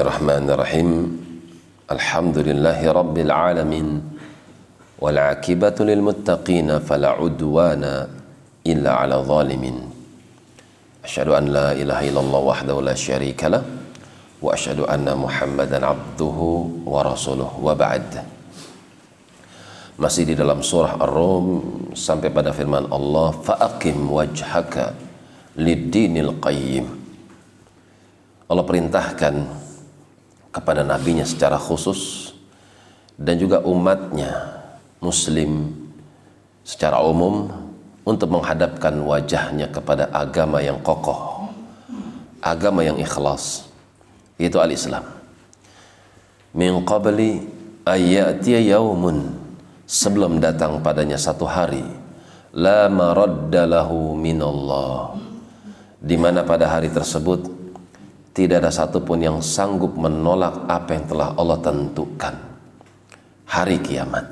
الرحمن الرحيم. الحمد لله رب العالمين والعاقبة للمتقين فلا عدوان إلا على الظالمين. أشهد أن لا إله إلا الله وحده لا شريك له وأشهد أن محمدا عبده ورسوله. وبعد masih di dalam surah Ar-Rum sampai pada firman Allah fa'aqim wajhaka lid-dinil qayyim. Allah perintahkan kepada nabinya secara khusus dan juga umatnya muslim secara umum untuk menghadapkan wajahnya kepada agama yang kokoh agama yang ikhlas yaitu al-Islam. Min qabli ayatiya yaumun sebelum datang padanya satu hari la maraddalahu minallah. Di mana pada hari tersebut tidak ada satupun yang sanggup menolak apa yang telah Allah tentukan. Hari kiamat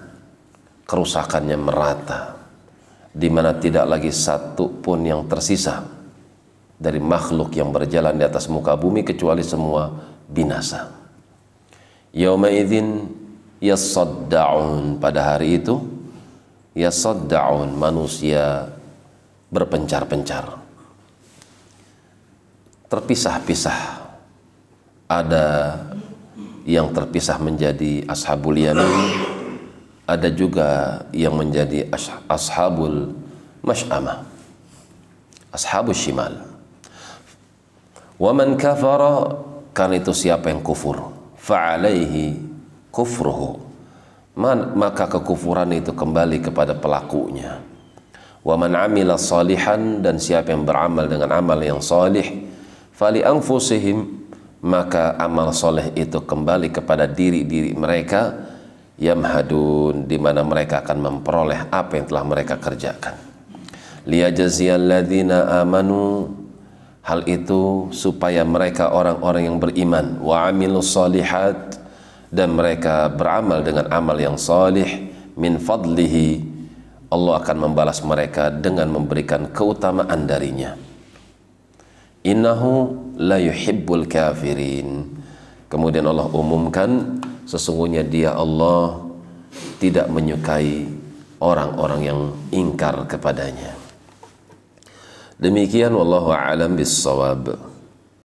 kerusakannya merata di mana tidak lagi satu pun yang tersisa dari makhluk yang berjalan di atas muka bumi kecuali semua binasa. Yauma idzin yasaddaun pada hari itu yasaddaun manusia berpencar-pencar terpisah-pisah. Ada yang terpisah menjadi ashabul yamin ada juga yang menjadi ashabul mash'amah ashabul shimal. Wa man kafara karena itu siapa yang kufur? Fa'alaihi kufruhu. Maka kekufuran itu kembali kepada pelakunya. Wa man amila salihan dan siapa yang beramal dengan amal yang salih fali anfusihim maka amal soleh itu kembali kepada diri-diri mereka yamhadun di mana mereka akan memperoleh apa yang telah mereka kerjakan. Liyajziyalladzina amanu hal itu supaya mereka orang-orang yang beriman wa amilus solihat dan mereka beramal dengan amal yang salih min fadlihi Allah akan membalas mereka dengan memberikan keutamaan darinya innahu la yuhibbul kafirin. Kemudian Allah umumkan sesungguhnya dia Allah tidak menyukai orang-orang yang ingkar kepadanya. Demikian wallahu a'lam bissawab